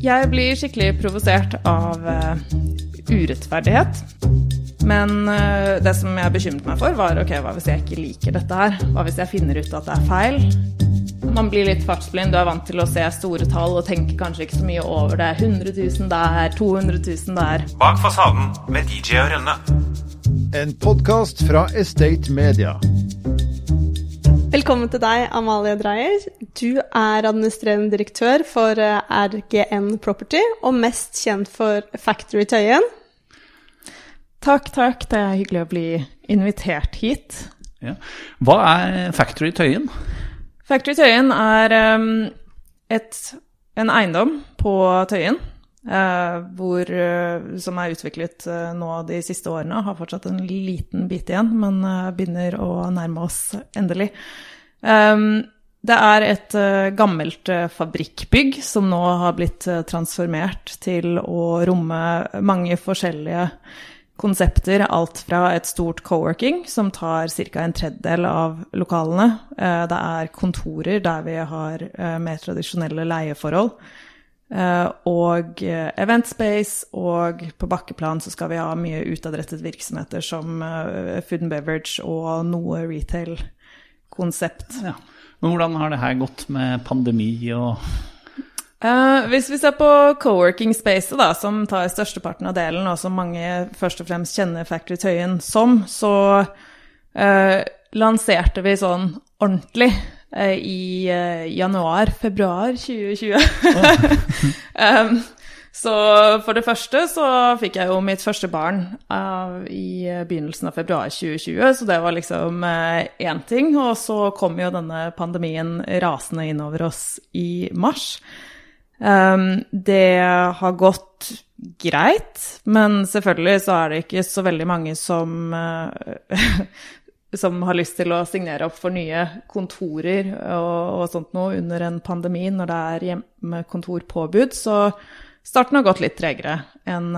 Jeg blir skikkelig provosert av uh, urettferdighet. Men uh, det som jeg bekymret meg for, var ok, hva hvis jeg ikke liker dette her? Hva hvis jeg finner ut at det er feil? Man blir litt fartsblind. Du er vant til å se store tall og tenker kanskje ikke så mye over det. 100 000 der, 200 000 der. Bak fasaden med DJ og Rønne. En podkast fra Estate Media. Velkommen til deg, Amalie Dreyer. Du er administrerende direktør for eh, RGN Property, og mest kjent for Factory Tøyen. Takk, takk. Det er hyggelig å bli invitert hit. Ja. Hva er Factory Tøyen? Factory Tøyen er um, et, en eiendom på Tøyen Uh, hvor, uh, som er utviklet uh, nå de siste årene. Har fortsatt en liten bit igjen, men begynner å nærme oss endelig. Um, det er et gammelt fabrikkbygg som nå har blitt transformert til å romme mange forskjellige konsepter. Alt fra et stort co-working, som tar ca. en tredjedel av lokalene. det er kontorer der vi har mer tradisjonelle leieforhold Eh, og eh, event space, og på bakkeplan så skal vi ha mye utadrettet virksomheter som eh, food and beverage og noe retail-konsept. Ja. Men hvordan har det her gått med pandemi og Uh, hvis vi ser på co-working spacet, da, som tar størsteparten av delen, og som mange først og fremst kjenner Factory Tøyen som, så uh, lanserte vi sånn ordentlig uh, i januar-februar 2020. um, så for det første så fikk jeg jo mitt første barn uh, i begynnelsen av februar 2020, så det var liksom én uh, ting. Og så kom jo denne pandemien rasende innover oss i mars. Um, det har gått greit, men selvfølgelig så er det ikke så veldig mange som uh, som har lyst til å signere opp for nye kontorer og, og sånt noe under en pandemi når det er hjemmekontorpåbud. Så starten har gått litt tregere enn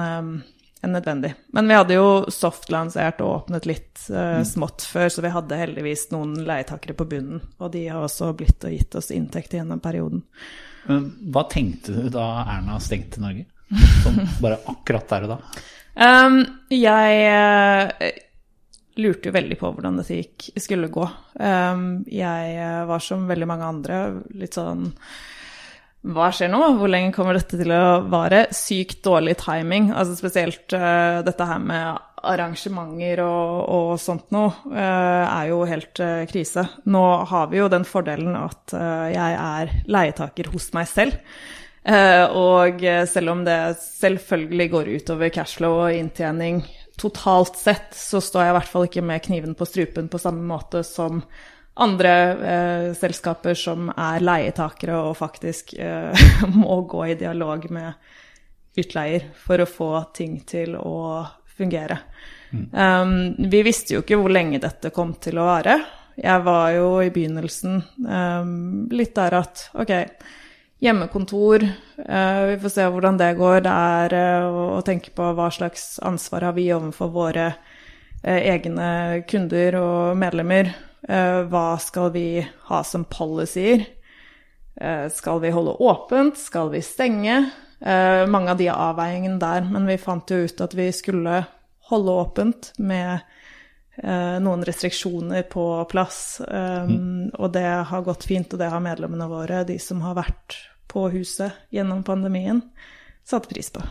en nødvendig. Men vi hadde jo softlansert og åpnet litt uh, smått før, så vi hadde heldigvis noen leietakere på bunnen. Og de har også blitt og gitt oss inntekt gjennom perioden. Hva tenkte du da Erna stengte Norge? Sånn bare akkurat der og da? Um, jeg uh, lurte jo veldig på hvordan dette gikk, skulle gå. Um, jeg eh, var som veldig mange andre litt sånn hva skjer nå? Hvor lenge kommer dette til å vare? Sykt dårlig timing. Altså spesielt uh, dette her med arrangementer og, og sånt noe uh, er jo helt uh, krise. Nå har vi jo den fordelen at jeg er leietaker hos meg selv. og selv om det selvfølgelig går utover cashflow og inntjening totalt sett så står jeg i hvert fall ikke med kniven på strupen på samme måte som andre eh, selskaper som er leietakere og faktisk eh, må gå i dialog med utleier for å få ting til å fungere. Mm. Um, vi visste jo ikke hvor lenge dette kom til å vare. Jeg var jo i begynnelsen um, litt der at ok, hjemmekontor. Eh, vi får se hvordan det går. Det er å tenke på hva slags ansvar har vi overfor våre eh, egne kunder og medlemmer. Hva skal vi ha som policyer? Skal vi holde åpent? Skal vi stenge? Mange av de avveiningene der, men vi fant jo ut at vi skulle holde åpent med noen restriksjoner på plass. Mm. Og det har gått fint, og det har medlemmene våre, de som har vært på huset gjennom pandemien, satt pris på.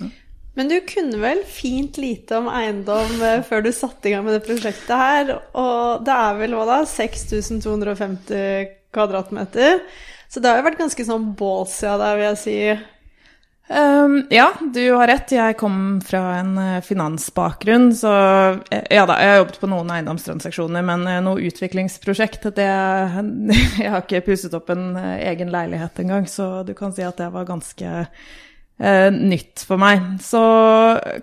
Mm. Men du kunne vel fint lite om eiendom eh, før du satte i gang med det prosjektet her. Og det er vel hva da, 6250 kvadratmeter. Så det har jo vært ganske sånn ballsy av deg, vil jeg si, Um, ja, du har rett. Jeg kom fra en uh, finansbakgrunn, så uh, ja da, jeg har jobbet på noen eiendomstransaksjoner, men noe utviklingsprosjekt det, Jeg har ikke pusset opp en egen leilighet engang, så du kan si at det var ganske nytt for meg. Så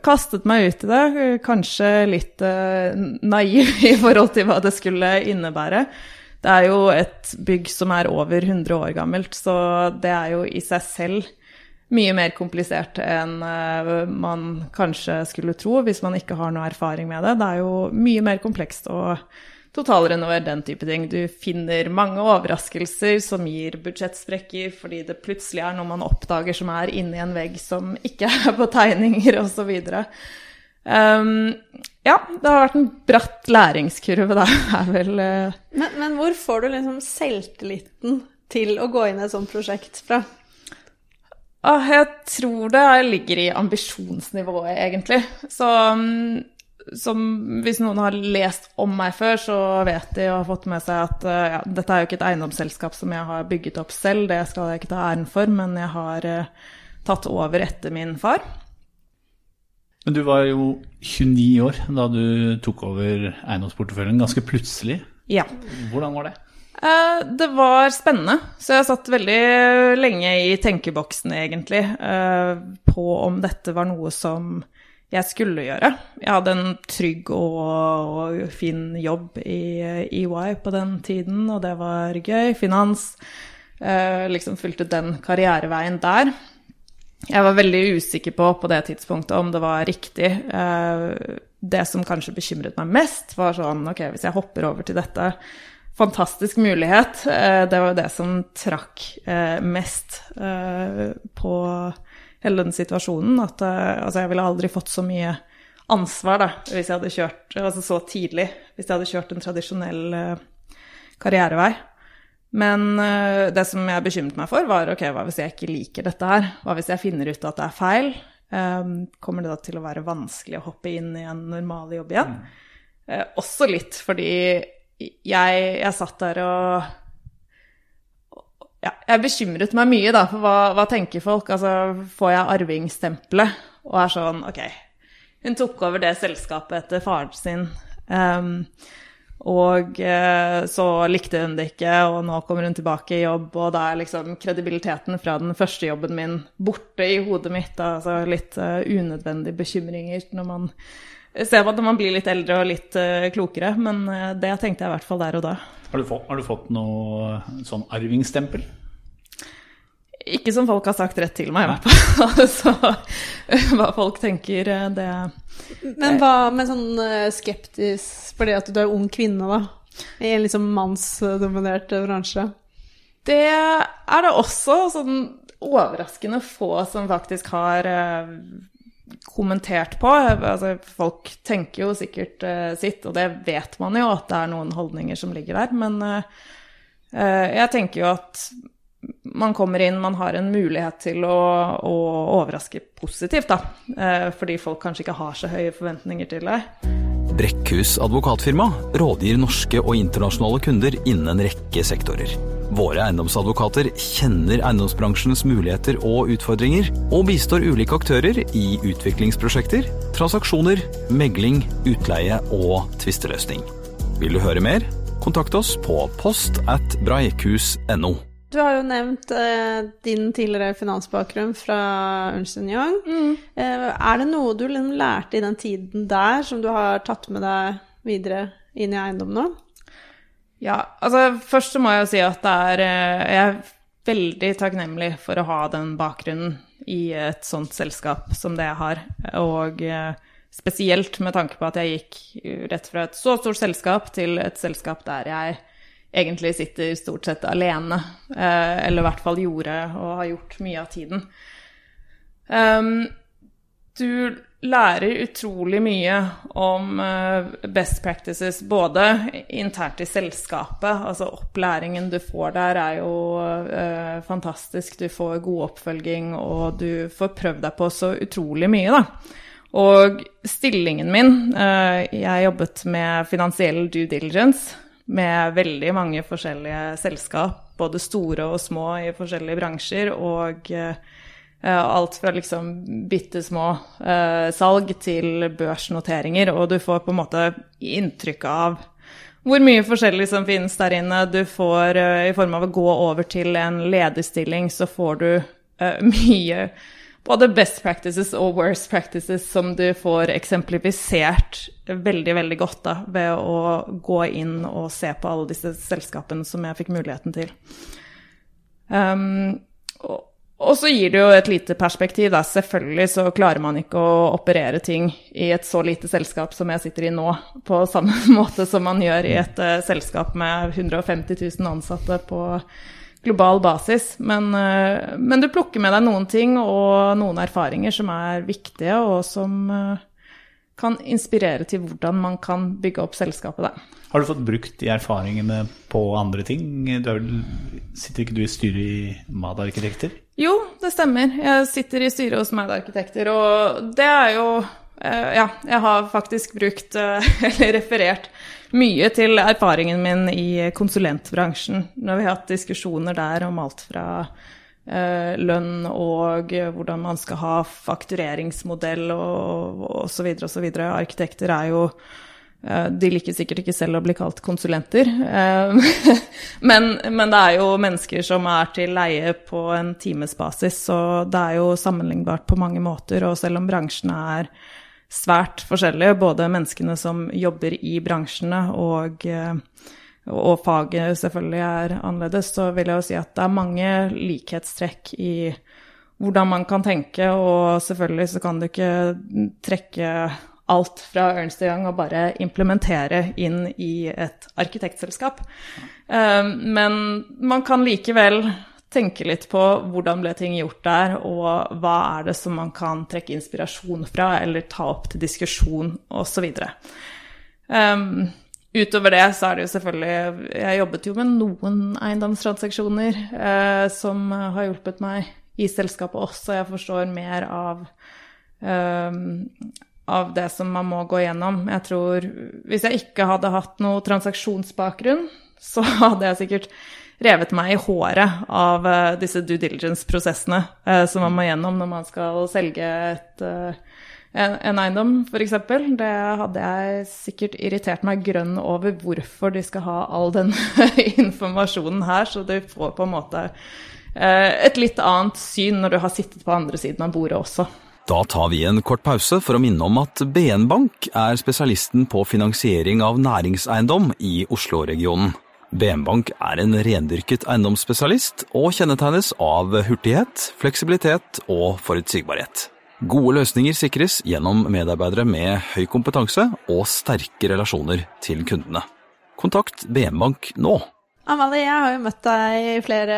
kastet meg ut i det, kanskje litt naiv i forhold til hva det skulle innebære. Det er jo et bygg som er over 100 år gammelt, så det er jo i seg selv mye mer komplisert enn uh, man kanskje skulle tro hvis man ikke har noe erfaring med det. Det er jo mye mer komplekst å totalrenover, den type ting. Du finner mange overraskelser som gir budsjettsprekker fordi det plutselig er noe man oppdager som er inni en vegg som ikke er på tegninger, osv. Um, ja, det har vært en bratt læringskurve, da, er vel uh, Men, men hvor får du liksom selvtilliten til å gå inn i et sånt prosjekt fra? Ah, jeg tror det ligger i ambisjonsnivået, egentlig. Så um, som hvis noen har lest om meg før, så vet de og har fått med seg at uh, ja, dette er jo ikke et eiendomsselskap som jeg har bygget opp selv, det skal jeg ikke ta æren for, men jeg har uh, tatt over etter min far. Men du var jo 29 år da du tok over eiendomsporteføljen, ganske plutselig. Ja. Hvordan var det? Eh, det var spennende, så jeg satt veldig lenge i tenkeboksen, egentlig, eh, på om dette var noe som jeg skulle gjøre. Jeg hadde en trygg og, og fin jobb i EY på den tiden, og det var gøy. Finans. Eh, liksom fulgte den karriereveien der. Jeg var veldig usikker på på det tidspunktet om det var riktig. Det som kanskje bekymret meg mest, var sånn Ok, hvis jeg hopper over til dette fantastisk mulighet. Eh, det var det som trakk eh, mest eh, på hele den situasjonen. At altså, jeg ville aldri fått så mye ansvar da, hvis jeg hadde kjørt altså så tidlig, hvis jeg hadde kjørt en tradisjonell karrierevei. Men det som jeg bekymret meg for, var ok, hva hvis jeg ikke liker dette her? Hva hvis jeg finner ut at det er feil? Kommer det da til å være vanskelig å hoppe inn i en normal jobb igjen? Mm. Også litt fordi jeg, jeg satt der og ja, jeg bekymret meg mye, da, for hva, hva tenker folk? Altså, får jeg arvingstempelet og er sånn Ok, hun tok over det selskapet etter faren sin, um, og uh, så likte hun det ikke, og nå kommer hun tilbake i jobb, og da er liksom kredibiliteten fra den første jobben min borte i hodet mitt. Da, altså litt uh, unødvendige bekymringer når man ser man at man blir litt eldre og litt uh, klokere, men uh, det tenkte jeg i hvert fall der og da. Har du fått, har du fått noe sånn arvingstempel? Ikke som folk har sagt rett til meg, i hvert fall. Så hva folk tenker, eh, det Men hva med sånn skeptisk fordi at du er ung kvinne, da? I en liksom mannsdominert bransje? Det er det også sånn overraskende få som faktisk har kommentert på. Altså, folk tenker jo sikkert uh, sitt, og det vet man jo at det er noen holdninger som ligger der. Men uh, jeg tenker jo at man kommer inn, man har en mulighet til å, å overraske positivt, da. Uh, fordi folk kanskje ikke har så høye forventninger til deg. Brekkhus advokatfirma rådgir norske og internasjonale kunder innen en rekke sektorer. Våre eiendomsadvokater kjenner eiendomsbransjens muligheter og utfordringer, og bistår ulike aktører i utviklingsprosjekter, transaksjoner, megling, utleie og tvisteløsning. Vil du høre mer? Kontakt oss på post at breikhus.no. Du har jo nevnt eh, din tidligere finansbakgrunn fra Ernst Young. Mm. Eh, er det noe du liksom lærte i den tiden der som du har tatt med deg videre inn i eiendom nå? Ja, altså først så må jeg jo si at er eh, Jeg er veldig takknemlig for å ha den bakgrunnen i et sånt selskap som det jeg har. Og eh, spesielt med tanke på at jeg gikk rett fra et så stort selskap til et selskap der jeg egentlig sitter stort sett alene. Eh, eller i hvert fall gjorde og har gjort mye av tiden. Um, du lærer utrolig mye om eh, best practices, både internt i selskapet, altså opplæringen du får der er jo uh, fantastisk. Du får god oppfølging, og du får prøvd deg på så utrolig mye, da. Og stillingen min uh, Jeg jobbet med finansiell due diligence med veldig mange forskjellige selskap, både store og små i forskjellige bransjer, og Eh, alt fra liksom bitte små uh, salg til børsnoteringer, og du får på en måte inntrykk av hvor mye forskjellig som finnes der inne. Du får, uh, i form av å gå over til en lederstilling, så får du mye både best practices og worst practices som du får eksemplifisert veldig, veldig godt da, ved å gå inn og se på alle disse selskapene som jeg fikk muligheten til. Um, og Og så gir det jo et lite perspektiv, da. Selvfølgelig så klarer man ikke å operere ting i et så lite selskap som jeg sitter i nå, på samme måte som man gjør i et uh, selskap med 150 000 ansatte på global basis. Men, uh, men, du plukker med deg noen ting og noen erfaringer som er viktige, og som uh, kan inspirere til hvordan man kan bygge opp selskapet. Da. Har du fått brukt de erfaringene på andre ting? Vel, sitter ikke du i styret i MAD Arkitekter? Jo, det stemmer. Jeg sitter i styret hos MAD Arkitekter, og det er jo eh, Ja, jeg har faktisk brukt, eh, eller referert, mye til erfaringen min i konsulentbransjen. Når vi har hatt diskusjoner der om alt fra lønn og hvordan man skal ha faktureringsmodell og osv. osv. Arkitekter er jo Eh, de liker sikkert ikke selv å bli kalt konsulenter, eh, men, men, det er jo mennesker som er til leie på en timesbasis, så det er jo sammenlignbart på mange måter. Og selv om bransjene er svært forskjellige, både menneskene som jobber i bransjene og, eh, og faget selvfølgelig er annerledes, så vil jeg jo si at det er mange likhetstrekk i hvordan man kan tenke, og selvfølgelig så kan du ikke trekke alt fra Ernst Young og bare implementere inn i et arkitektselskap. Um, men man kan likevel tenke litt på hvordan ble ting gjort der, og hva er det som man kan trekke inspirasjon fra, eller ta opp til diskusjon, osv. Um, utover det så er det jo selvfølgelig Jeg jobbet jo med noen eiendomstransaksjoner eh, som har hjulpet meg i selskapet også. Jeg forstår mer av eh, av det som man må gå gjennom. Jeg tror Hvis jeg ikke hadde hatt noe transaksjonsbakgrunn, så hadde jeg sikkert revet meg i håret av uh, disse due diligence-prosessene eh, som man må gjennom når man skal selge et, uh, en, en, eiendom, f.eks. Det hadde jeg sikkert irritert meg grønn over hvorfor de skal ha all den informasjonen her, så du får på en måte et litt annet syn når du har sittet på andre siden av bordet også. Da tar vi en kort pause for å minne om at BN Bank er spesialisten på finansiering av næringseiendom i Oslo-regionen. BN Bank er en rendyrket eiendomsspesialist og kjennetegnes av hurtighet, fleksibilitet og forutsigbarhet. Gode løsninger sikres gjennom medarbeidere med høy kompetanse og sterke relasjoner til kundene. Kontakt BM Bank nå. Amalie, jeg har jo møtt deg i flere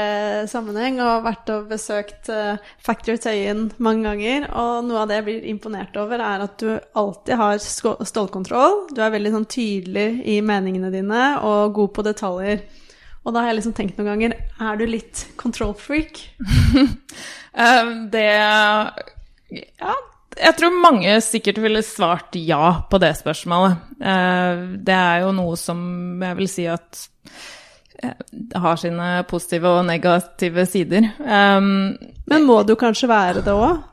sammenheng og vært og besøkt Factor Factory Tøyen mange ganger. Og noe av det jeg blir imponert over, er at du alltid har stålkontroll. Du er veldig sånn tydelig i meningene dine og god på detaljer. Og da har jeg liksom tenkt noen ganger Er du litt control freak? uh, det Ja, jeg tror mange sikkert ville svart ja på det spørsmålet. Uh, det er jo noe som jeg vil si at har sine positive og negative sider. Um, Men må du kanskje være det òg?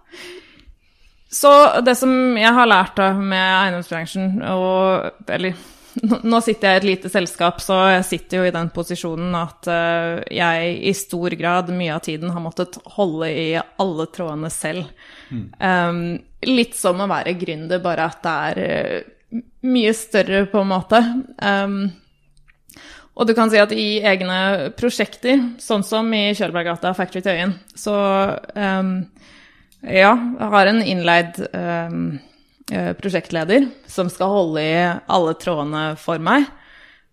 Så det som jeg har lært da med eiendomsbransjen, og Eller nå sitter jeg i et lite selskap, så jeg sitter jo i den posisjonen at uh, jeg i stor grad mye av tiden har måttet holde i alle trådene selv. Mm. Um, litt som å være gründer, bare at det er uh, mye større, på en måte. Um, og du kan si at i egne prosjekter, sånn som i Kjølberggata Factory Tøyen, så um, ja, jeg har en innleid um, prosjektleder som skal holde i alle trådene for meg.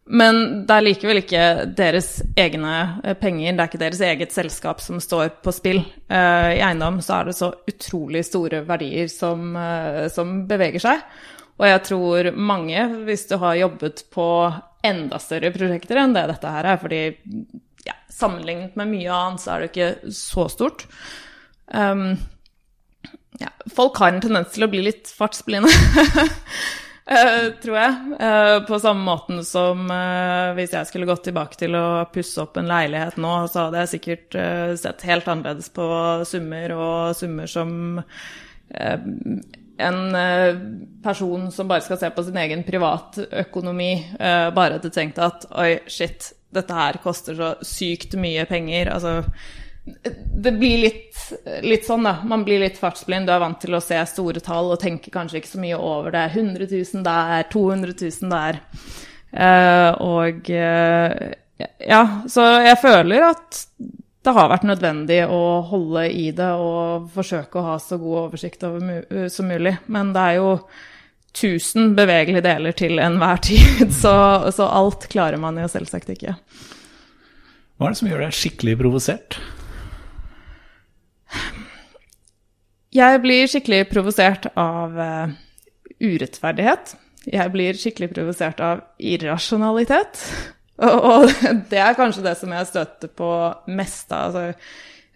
Men det er likevel ikke deres egne eh, penger, det er ikke deres eget selskap som står på spill. Uh, I eiendom så er det så utrolig store verdier som, uh, som beveger seg. Og jeg tror mange, hvis du har jobbet på enda større prosjekter enn det dette her er, fordi ja, sammenlignet med mye annet så er det ikke så stort. Um, ja, folk har en tendens til å bli litt fartsblinde, uh, tror jeg. Uh, på samme måten som uh, hvis jeg skulle gått tilbake til å pusse opp en leilighet nå, så hadde jeg sikkert sett helt annerledes på summer og summer som en eh, person som bare skal se på sin egen privatøkonomi, bare hadde tenkt at oi, shit, dette her koster så sykt mye penger. Altså det blir litt, litt, sånn, da. Man blir litt fartsblind. Du er vant til å se store tall og tenker kanskje ikke så mye over det. 100 000 der, 200 000 der. Uh, og uh, ja, så jeg føler at det har vært nødvendig å holde i det og forsøke å ha så god oversikt over mu som mulig. Men det er jo 1000 bevegelige deler til enhver tid, så, så alt klarer man jo selvsagt ikke. Hva er det som gjør deg skikkelig provosert? Jeg blir skikkelig provosert av uh, urettferdighet. Jeg blir skikkelig provosert av irrasjonalitet. Og, og, det er kanskje det som jeg støter på mest. Altså,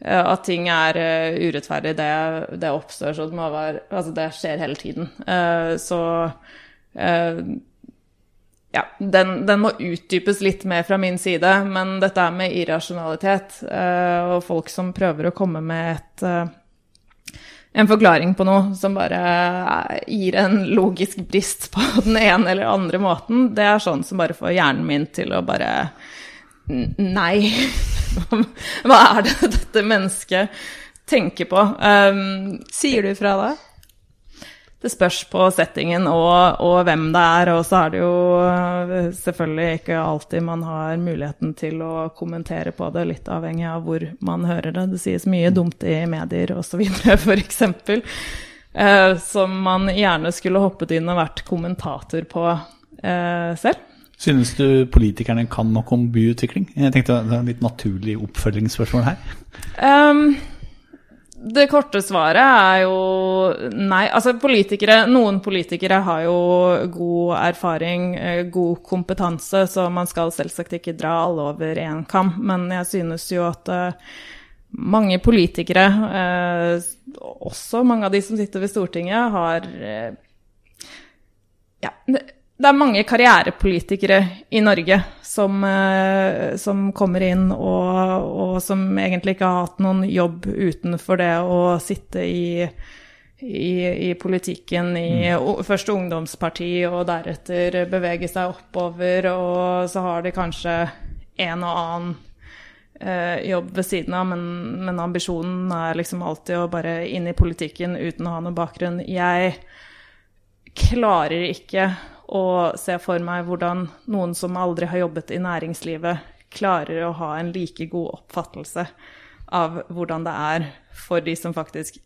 at ting er uh, urettferdig, det, det, oppstår så det må være Altså, det skjer hele tiden. Uh, så ja, den, den, må utdypes litt mer fra min side, men dette er med irrasjonalitet og folk som prøver å komme med et en forklaring på noe som bare gir en logisk brist på den ene eller andre måten, det er sånn som bare får hjernen min til å bare Nei. Hva er det dette mennesket tenker på? Um, Sier du fra da? Det spørs på settingen og, og, hvem det er. Og så er det jo eh, selvfølgelig ikke alltid man har muligheten til å kommentere på det, litt avhengig av hvor man hører det. Det sies mye dumt i medier osv., f.eks. Eh, som man gjerne skulle hoppet inn og vært kommentator på eh, selv. Synes du politikerne kan nok om byutvikling? Jeg tenkte Det er et litt naturlig oppfølgingsspørsmål her. Um, det korte svaret er jo nei. Altså politikere Noen politikere har jo god erfaring, eh, god kompetanse, så man skal selvsagt ikke dra alle over én kam. Men jeg synes jo at uh, mange politikere, uh, også mange av de som sitter ved Stortinget, har Ja det er mange karrierepolitikere i Norge som, eh, som kommer inn og, og, som egentlig ikke har hatt noen jobb utenfor det å sitte i, i, i politikken i mm. først ungdomsparti og deretter bevege seg oppover, og så har de kanskje en og annen eh, jobb ved siden av, men, men, ambisjonen er liksom alltid å bare inn i politikken uten å ha noen bakgrunn. Jeg klarer ikke og se for meg hvordan noen som aldri har jobbet i næringslivet, klarer å ha en like god oppfattelse av hvordan det er for de som faktisk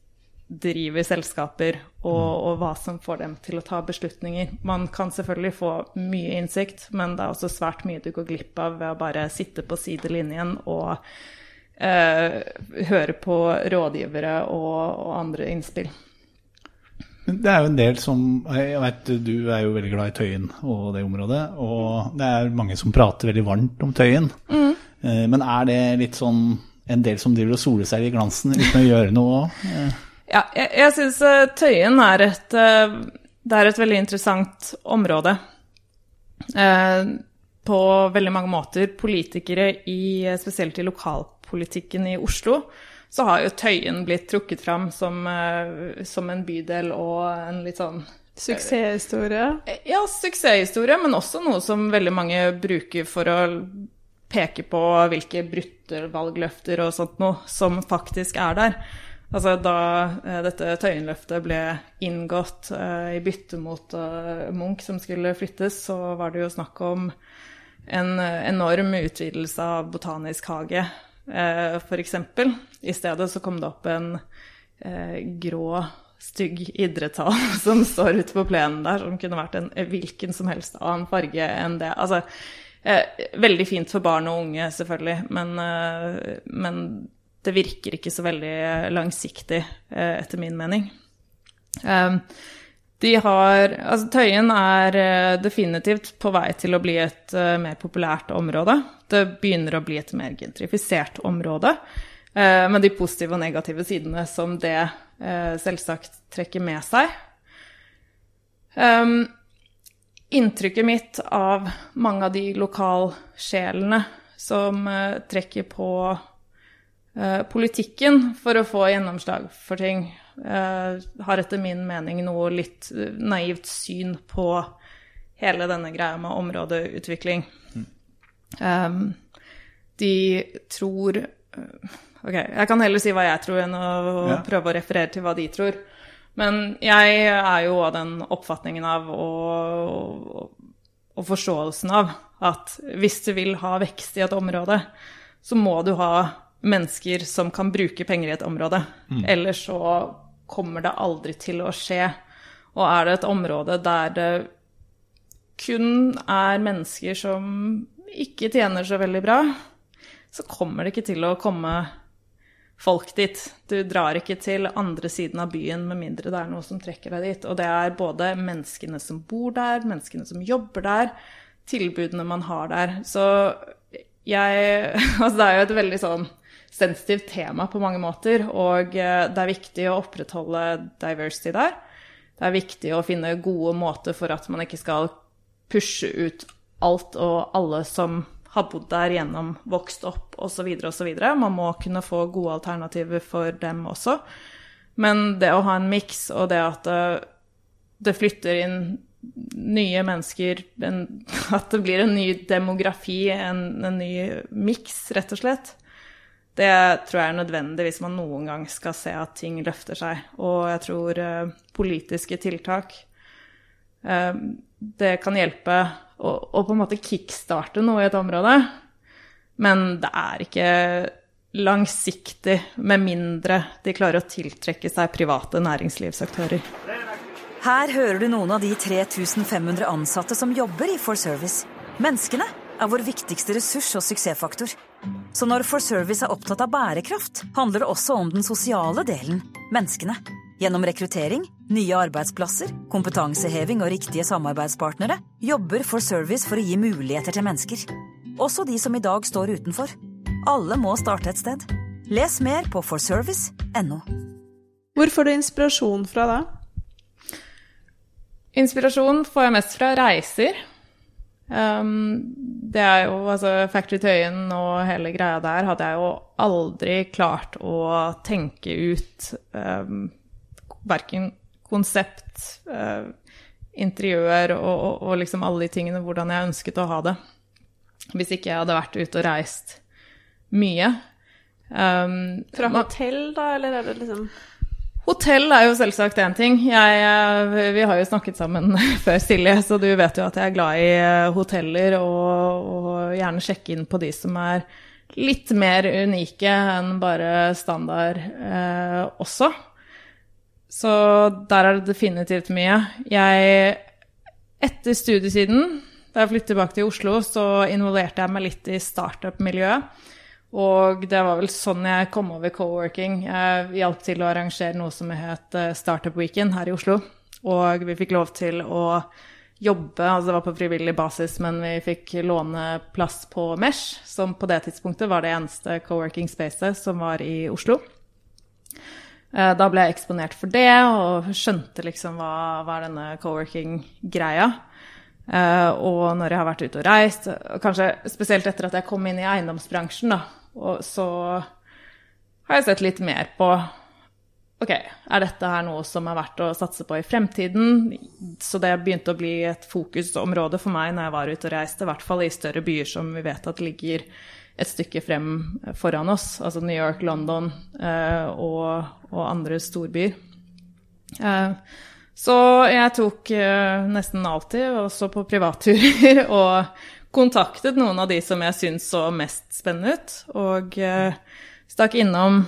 driver selskaper, og, mm. og, hva som får dem til å ta beslutninger. Man kan selvfølgelig få mye innsikt, men det er også svært mye du går glipp av ved å bare sitte på sidelinjen og eh, høre på rådgivere og, og andre innspill. Det er jo en del som Jeg vet du er jo veldig glad i Tøyen og det området. Og det er mange som prater veldig varmt om Tøyen. Mm. Eh, men er det litt sånn en del som driver og soler seg i glansen uten å gjøre noe òg? Ja, jeg, jeg syns eh, Tøyen er et, eh, det er et veldig interessant område. På veldig mange måter. Politikere, i, spesielt i lokalpolitikken i Oslo, så har jo Tøyen blitt trukket fram som, uh, som en bydel og en litt sånn Suksesshistorie? Uh, ja, suksesshistorie, men også noe som veldig mange bruker for å peke på hvilke brutte valgløfter og sånt noe som faktisk er der. Altså Da uh, dette Tøyenløftet ble inngått i bytte mot Munch som skulle flyttes, så var det jo snakk om en enorm utvidelse av Botanisk hage eh, f.eks. I stedet så kom det opp en eh, grå, stygg idrettshall som står ute på plenen der, som kunne vært en hvilken som helst annen farge enn det. Altså, eh, veldig fint for barn og unge, selvfølgelig, men, eh, men det virker ikke så veldig langsiktig, eh, etter min mening. De har Altså, Tøyen er eh, definitivt på vei til å bli et uh, mer populært område. Det begynner å bli et mer gentrifisert område. Uh, med de positive og negative sidene som det selvsagt trekker med seg. Um, inntrykket mitt av mange av de lokalsjelene som trekker på politikken for å få gjennomslag for ting, har etter min mening noe litt naivt syn på hele denne greia med områdeutvikling. Mm. Um, de tror uh, Ok, jeg kan heller si hva jeg tror, enn å ja. prøve å referere til hva de tror. Men jeg er jo av den oppfatningen av og, og forståelsen av at hvis du vil ha vekst i et område, så må du ha mennesker som kan bruke penger i et område. Ellers så kommer det aldri til å skje. Og er det et område der det kun er mennesker som ikke tjener så veldig bra, så kommer det ikke til å komme folk dit. Du drar ikke til andre siden av byen med mindre det er noe som trekker deg dit. Og det er både menneskene som bor der, menneskene som jobber der, tilbudene man har der. Så jeg Altså det er jo et veldig sånn sensitivt tema på mange måter, og eh, det er viktig å opprettholde diversity der. Det er viktig å finne gode måter for at man ikke skal pushe ut alt og alle som har bodd der gjennom, vokst opp osv. osv. Man må kunne få gode alternativer for dem også. Men det å ha en miks, og det at det, det flytter inn nye mennesker, at det blir en ny demografi, en, en ny miks, rett og slett, det tror jeg er nødvendig hvis man noen gang skal se at ting løfter seg. Og jeg tror eh, politiske tiltak eh, det kan hjelpe å, å på en måte kickstarte noe i et område. Men det er ikke langsiktig, med mindre de klarer å tiltrekke seg private næringslivsaktører. Her hører du noen av de 3500 ansatte som jobber i For Service. Menneskene er vår viktigste ressurs og suksessfaktor. Så når For Service er opptatt av bærekraft, handler det også om den sosiale delen menneskene. Gjennom rekruttering, nye arbeidsplasser, kompetanseheving og riktige samarbeidspartnere jobber For Service for å gi muligheter til mennesker. Også de som i dag står utenfor. Alle må starte et sted. Les mer på forservice.no. Hvor får du inspirasjon fra da? Inspirasjon får jeg mest fra reiser. Um, det er jo altså Factory Tøyen og hele greia der hadde jeg jo aldri klart å tenke ut um, verken konsept, uh, interiør og, og, og, liksom alle de tingene, hvordan jeg ønsket å ha det. Hvis ikke jeg hadde vært ute og reist mye. Um, Fra hotell, da, eller er det liksom Hotell er jo selvsagt én ting. Jeg, eh, vi har jo snakket sammen før, Silje, så du vet jo at jeg er glad i eh, hoteller og, og gjerne sjekke inn på de som er litt mer unike enn bare standard eh, også. Så der er det definitivt mye. Jeg Etter studiesiden, da jeg flyttet tilbake til Oslo, så involverte jeg meg litt i startup-miljøet. Og det var vel sånn jeg kom over co-working. Jeg hjalp til å arrangere noe som het eh, Startup Weekend her i Oslo. Og vi fikk lov til å jobbe, altså det var på frivillig basis, men vi fikk låne plass på Mesh, som på det tidspunktet var det eneste co-working spacet som var i Oslo. Eh, da ble jeg eksponert for det, og skjønte liksom hva, hva er denne co-working-greia. Uh, og når jeg har vært ute og reist, kanskje spesielt etter at jeg kom inn i eiendomsbransjen, da, og så har jeg sett litt mer på Ok, er dette her noe som er verdt å satse på i fremtiden? Så det begynte å bli et fokusområde for meg når jeg var ute og reiste, i hvert fall i større byer som vi vet at ligger et stykke frem foran oss, altså New York, London eh, og, og, andre storbyer. Eh, så jeg tok eh, nesten alltid, også på privatturer, og kontaktet noen av de som jeg syns så mest spennende ut. Og uh, stakk innom,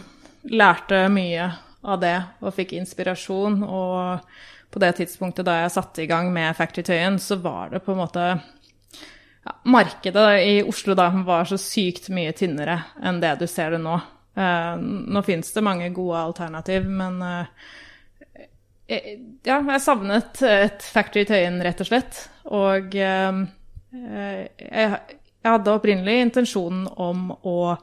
lærte mye av det og fikk inspirasjon. Og på det tidspunktet da jeg satte i gang med Factory Tøyen, så var det på en måte ja, Markedet i Oslo da var så sykt mye tynnere enn det du ser det nå. Uh, nå fins det mange gode alternativ, men ja, jeg savnet et Factory Tøyen, rett og slett. Og eh, jeg, hadde opprinnelig intensjonen om å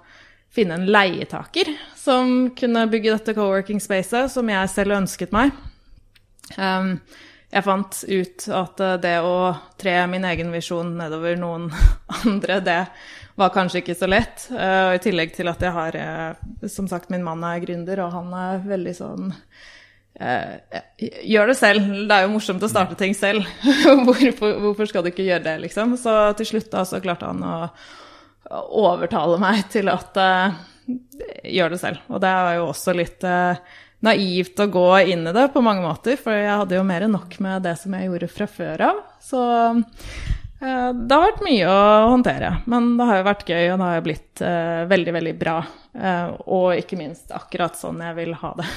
finne en leietaker som kunne bygge dette co-working spacet, som jeg selv ønsket meg. Um, jeg fant ut at det å tre min egen visjon nedover noen andre, det var kanskje ikke så lett. Og I tillegg til at jeg har Som sagt, min mann er gründer, og han er veldig sånn gjør det selv. Det er jo morsomt å starte ting selv. hvorfor, hvorfor, skal du ikke gjøre det, liksom? Så til slutt da så klarte han å, overtale meg til at uh, gjør det selv. Og det er jo også litt uh, naivt å gå inn i det på mange måter, for jeg hadde jo mer enn nok med det som jeg gjorde fra før av. Så uh, Det har vært mye å håndtere, men det har jo vært gøy, og det har jo blitt eh, veldig, veldig bra. Eh, og ikke minst akkurat sånn jeg vil ha det.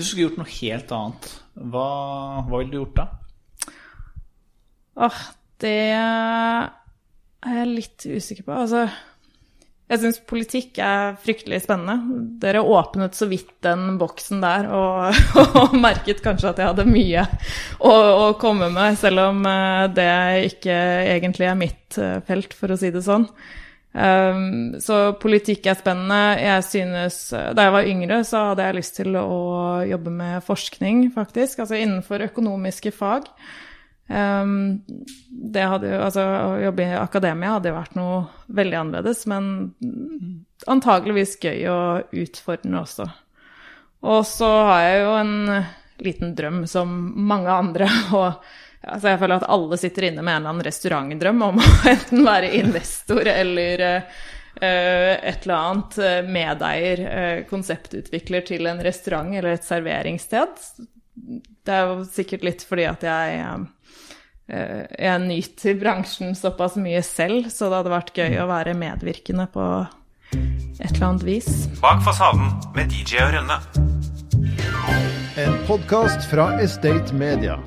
Hvis du skulle gjort noe helt annet, hva, hva ville du gjort da? Åh, det er jeg litt usikker på. Altså, jeg syns politikk er fryktelig spennende. Dere åpnet så vidt den boksen der og, og merket kanskje at jeg hadde mye å, å komme med, selv om eh, det ikke egentlig er mitt eh, felt, for å si det sånn. Um, så politikk er spennende. Jeg synes Da jeg var yngre, så hadde jeg lyst til å jobbe med forskning, faktisk. Altså innenfor økonomiske fag. Um, det hadde jo Altså, å jobbe i akademia hadde jo vært noe veldig annerledes, men antageligvis gøy og utfordrende også. Og så har jeg jo en liten drøm som mange andre, og altså jeg føler at alle sitter inne med en eller annen restaurantdrøm om å enten være investor eller eh, et eller annet eh, medeier, eh, konseptutvikler til en restaurant eller et serveringssted. Det er jo sikkert litt fordi at jeg eh, jeg nyter bransjen såpass mye selv, så det hadde vært gøy å være medvirkende på et eller annet vis. Bak fasaden med DJ og Rønne. En podkast fra Estate Media.